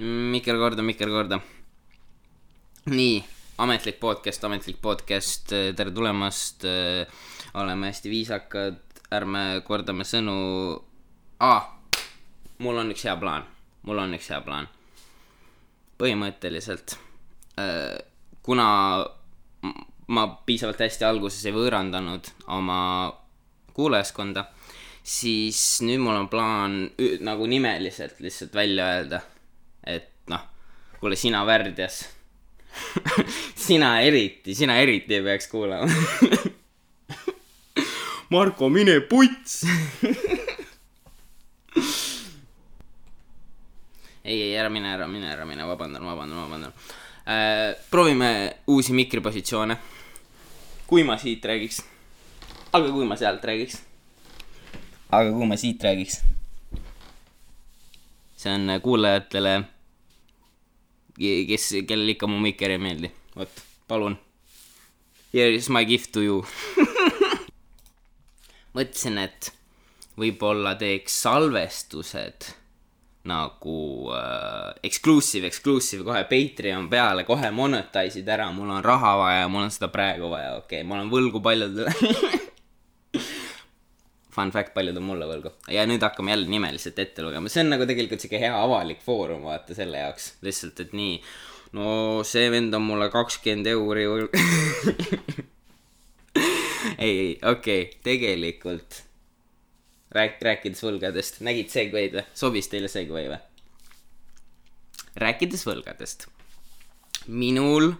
Mikker korda, Mikker korda. nii, ametlik podcast, ametlik podcast, tere tulemast. oleme hästi viisakad, ärme kordame sõnu ah,. mul on üks hea plaan, mul on üks hea plaan. põhimõtteliselt, kuna m- ma piisavalt hästi alguses ei võõrandanud oma kuulajaskonda, siis nüüd mul on plaan nagu nimeliselt lihtsalt välja öelda, et noh, kuule sina värdjas, sina eriti, sina eriti ei peaks kuulama. Marko, mine puts. ei, ei ära mine, ära mine, ära mine, vabandan, vabandan, vabandan äh,. proovime uusi mikripositsioone. kui ma siit räägiks, aga kui ma sealt räägiks. aga kui ma siit räägiks. See on kuulajatele, kes, kellel ikka mu mikker ei meeldi, vot, palun. Here is my gift to you. mõtlesin, et võib-olla teeks salvestused nagu äh, exclusive, exclusive kohe Patreon peale, kohe monetise'id ära, mul on raha vaja, mul on seda praegu vaja, okei okay,, ma olen võlgu paljudele Fun fact, paljud on mulle võlgu. ja nüüd hakkame jälle nimeliselt ette lugema, see on nagu tegelikult siuke hea avalik foorum, vaata selle jaoks, lihtsalt, et nii. no see vend on mulle kakskümmend euri võlg. ei, ei, okei okay,, tegelikult rääk-, rääkides võlgadest, nägid segway'd või, sobis teile segway või? rääkides võlgadest, minul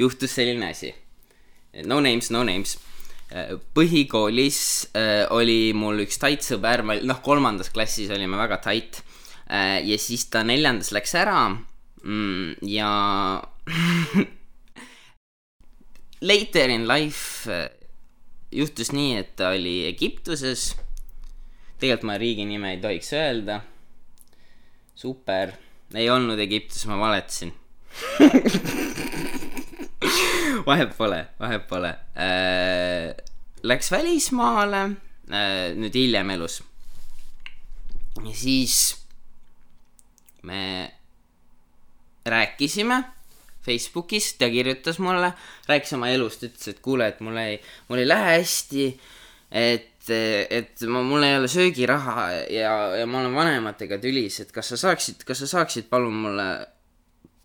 juhtus selline asi, no names, no names põhikoolis äh, oli mul üks tait sõber, ma, noh, kolmandas klassis olime väga tait äh, ja siis ta neljandas läks ära mm, ja later in life äh, juhtus nii, et ta oli Egiptuses. tegelikult ma riigi nime ei tohiks öelda. super, ei olnud Egiptus, ma valetasin vahet pole, vahet pole äh,. Läks välismaale äh, nüüd hiljem elus. ja siis me rääkisime Facebookis, ta kirjutas mulle, rääkis oma elust, ütles, et kuule, et mul ei, mul ei lähe hästi. et, et ma, mul ei ole söögiraha ja, ja ma olen vanematega tülis, et kas sa saaksid, kas sa saaksid palun mulle,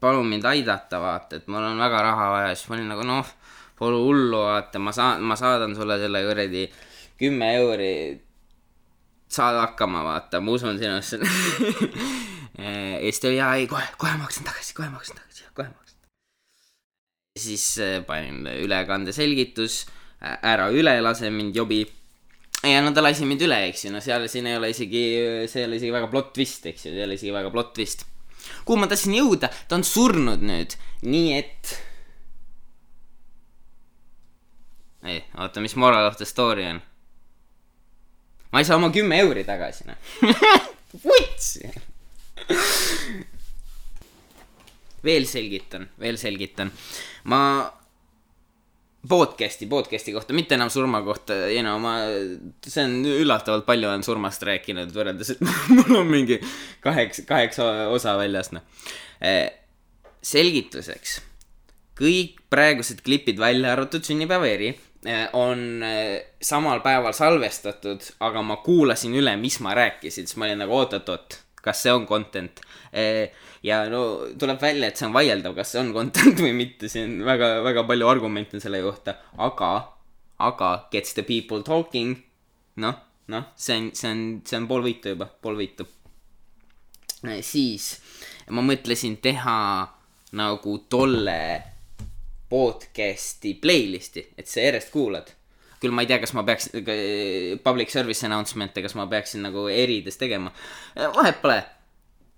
palun mind aidata, vaata, et mul on väga raha vaja, siis ma olin nagu noh, pole hullu, vaata, ma saan, ma saadan sulle selle kuradi kümme euri. saad hakkama, vaata, ma usun sinusse. ja siis ta oli, jaa, ei kohe, kohe maksan tagasi, kohe maksan tagasi, kohe maksan. siis äh, panin ülekande selgitus, ära üle lase mind jobi. ja no ta lasi mind üle, eks ju, no seal siin ei ole isegi, see ei ole isegi väga plot twist, eks ju, see ei ole isegi väga plot twist. Kuhu ma tahtsin jõuda, ta on surnud nüüd, nii et. ei, oota, mis moral of the story on? ma ei saa oma kümme euri tagasi, noh. vuts. veel selgitan, veel selgitan. ma podcast'i, podcast'i kohta, mitte enam surma kohta, ei no ma, see on üllatavalt palju olen surmast rääkinud võrreldes, et mul on mingi kaheksa, kaheksa osa väljas, noh. selgituseks, kõik praegused klipid välja arvatud sünnipäeva eri on samal päeval salvestatud, aga ma kuulasin üle, mis ma rääkisin, siis ma olin nagu oot-oot-oot, kas see on content. Ja no tuleb välja, et see on vaieldav, kas see on content või mitte, siin väga, väga palju argumente on selle kohta, aga, aga gets the people talking. noh, noh, see on, see on, see on pool võitu juba, pool võitu. siis ma mõtlesin teha nagu tolle podcast'i playlist'i, et sa järjest kuulad. küll ma ei tea, kas ma peaks public service announcement'e, kas ma peaksin nagu erides tegema. vahet pole,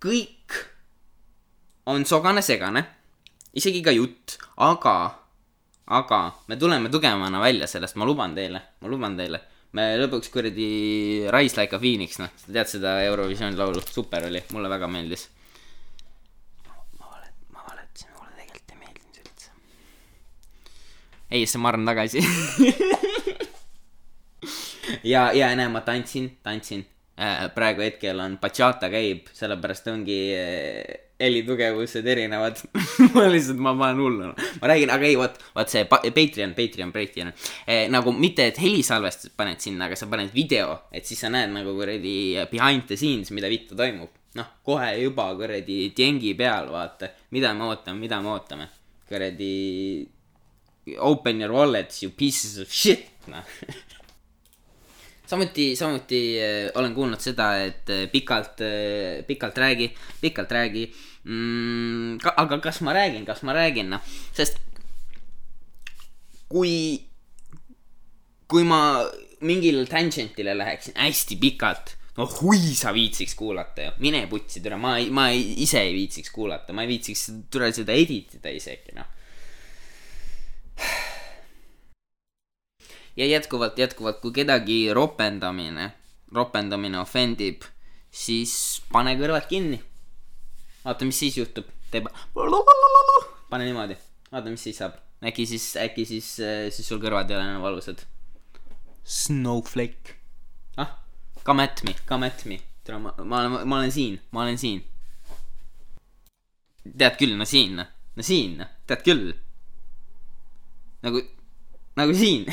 kõik on sogane-segane, isegi ka jutt, aga, aga me tuleme tugevamana välja sellest, ma luban teile, ma luban teile. me lõpuks kuradi Rise like a phoenix, noh, sa tead seda Eurovisiooni laulu, super oli, mulle väga meeldis. ma arvan tagasi. ja, ja näe, ma tantsin, tantsin. praegu hetkel on bachata käib, sellepärast ongi äh, helitugevused erinevad ma lihtsalt, ma panen hullu. ma räägin, aga ei, vot, vot see pa- Patreon, Patreon, Patreon eh,. nagu mitte, et helisalvestust paned sinna, aga sa paned video, et siis sa näed nagu kuradi behind the scenes, mida vittu toimub. noh, kohe juba kuradi tjengi peal, vaata, mida me ootame, mida me ootame. kuradi open your wallets, you pieces of shit, noh samuti, samuti äh, olen kuulnud seda, et äh, pikalt äh,, pikalt räägi, pikalt räägi mm,. aga kas ma räägin, kas ma räägin, noh, sest kui, kui ma mingile tangent'ile läheksin hästi pikalt, no hui sa viitsiks kuulata ju, mine putsi, türa, ma ma ise ei viitsiks kuulata, ma ei viitsiks türa seda edit ida isegi, noh. Ja jätkuvalt, jätkuvalt, kui kedagi ropendamine, ropendamine ofendib, siis pane kõrvad kinni. vaata, mis siis juhtub, teeb. pane niimoodi, vaata, mis siis saab. äkki siis, äkki siis, siis sul kõrvad ei ole enam valusad. Snowflake. ah, come at me, come at me. tere, ma, ma olen, ma olen siin, ma olen siin. tead küll, no siin, no siin, tead küll. nagu, nagu siin.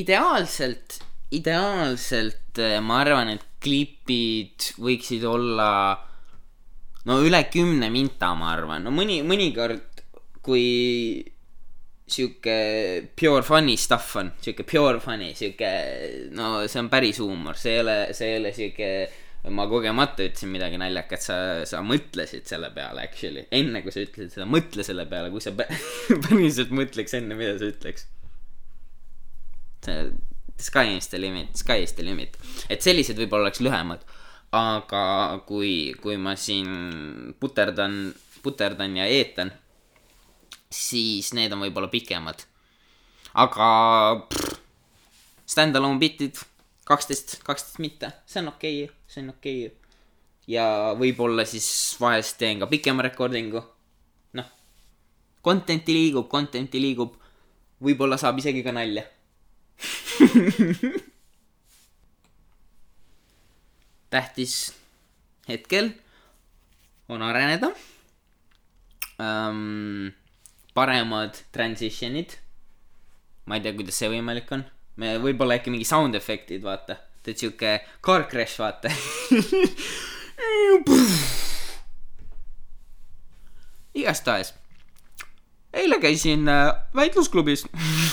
Ideaalselt, ideaalselt eh, ma arvan, et klipid võiksid olla no üle kümne minta, ma arvan, no mõni, mõnikord, kui sihuke pure funny stuff on, sihuke pure funny, sihuke, no see on päris huumor, see ei ole, see ei ole sihuke ma kogemata ütlesin midagi naljakat, sa, sa mõtlesid selle peale actually, enne kui sa ütlesid seda, mõtle selle peale, kui sa pä- päriselt mõtleks enne, mida sa ütleks. Sky is the limit, sky is the limit, et sellised võib-olla oleks lühemad, aga kui, kui ma siin puterdan, puterdan ja eetan, siis need on võib-olla pikemad. aga stand-alone bit'id, kaksteist, kaksteist mitte, see on okei okay,, see on okei okay.. ja võib-olla siis vahest teen ka pikema recording'u, noh, content'i liigub, content'i liigub, võib-olla saab isegi ka nalja tähtis hetkel on areneda ähm,. paremad transition'id. ma ei tea, kuidas see võimalik on. Me võib-olla äkki mingi sound efektid, vaata. teed siuke car crash, vaata. igastahes eile käisin äh, väitlusklubis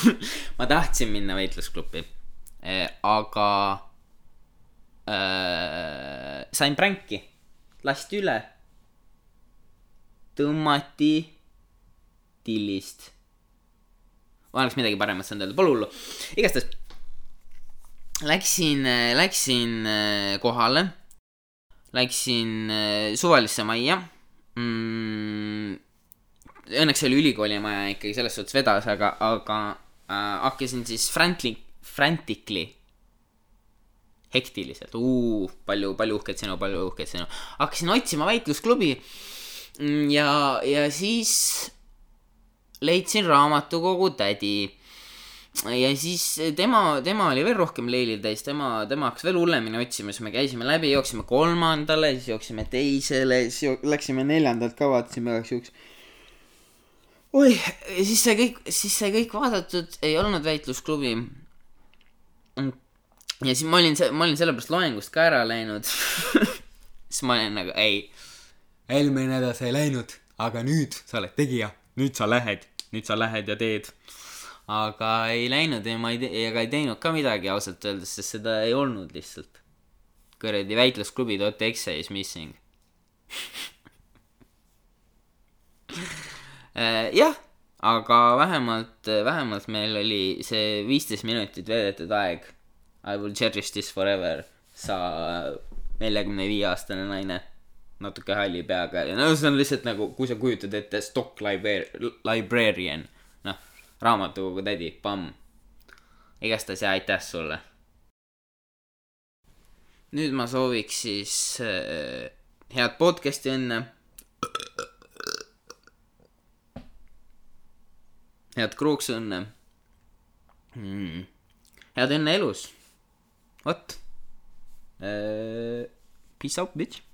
ma tahtsin minna väitlusklubi äh,, aga äh, sain pränki, lasti üle, tõmmati tillist. Oleks midagi paremat saanud öelda, pole hullu, igastahes läksin, läksin äh, kohale, läksin äh, suvalisse majja. Mm, õnneks oli ülikooli maja ikkagi selles suhtes vedas, aga, aga äh, hakkasin siis frantic, frantically, hektiliselt, palju, palju uhket sõnu, palju uhket sõnu, hakkasin otsima väitlusklubi Mm, ja, ja siis leidsin raamatukogu tädi. ja siis tema, tema oli veel rohkem leili täis, tema, tema hakkas veel hullemini otsima, siis me käisime läbi, jooksime kolmandale, siis jooksime teisele, siis läksime neljandalt ka, vaatasime igaks juhuks oi, siis sai kõik, siis sai kõik vaadatud, ei olnud väitlusklubi. ja siis ma olin, ma olin sellepärast loengust ka ära läinud. siis ma olin nagu ei, eelmine nädal sa ei läinud, aga nüüd sa oled tegija, nüüd sa lähed, nüüd sa lähed ja teed. aga ei läinud ja ma ei tee, ega ei teinud ka midagi ausalt öeldes, sest seda ei olnud lihtsalt. kuradi väitlusklubi dot exe is missing. Äh, jah, aga vähemalt, vähemalt meil oli see viisteist minutit veedetud aeg. I will cherish this forever, sa neljakümne viie aastane naine, natuke halli peaga ja no see on lihtsalt nagu, kui sa kujutad ette stock libra-, librarian, noh, raamatukogu tädi, pamm. igastahes ja aitäh sulle. nüüd ma sooviks siis äh, head podcast'i õnne head kruuksõnne mm.. head õnne elus. vot. Peace out, bitch.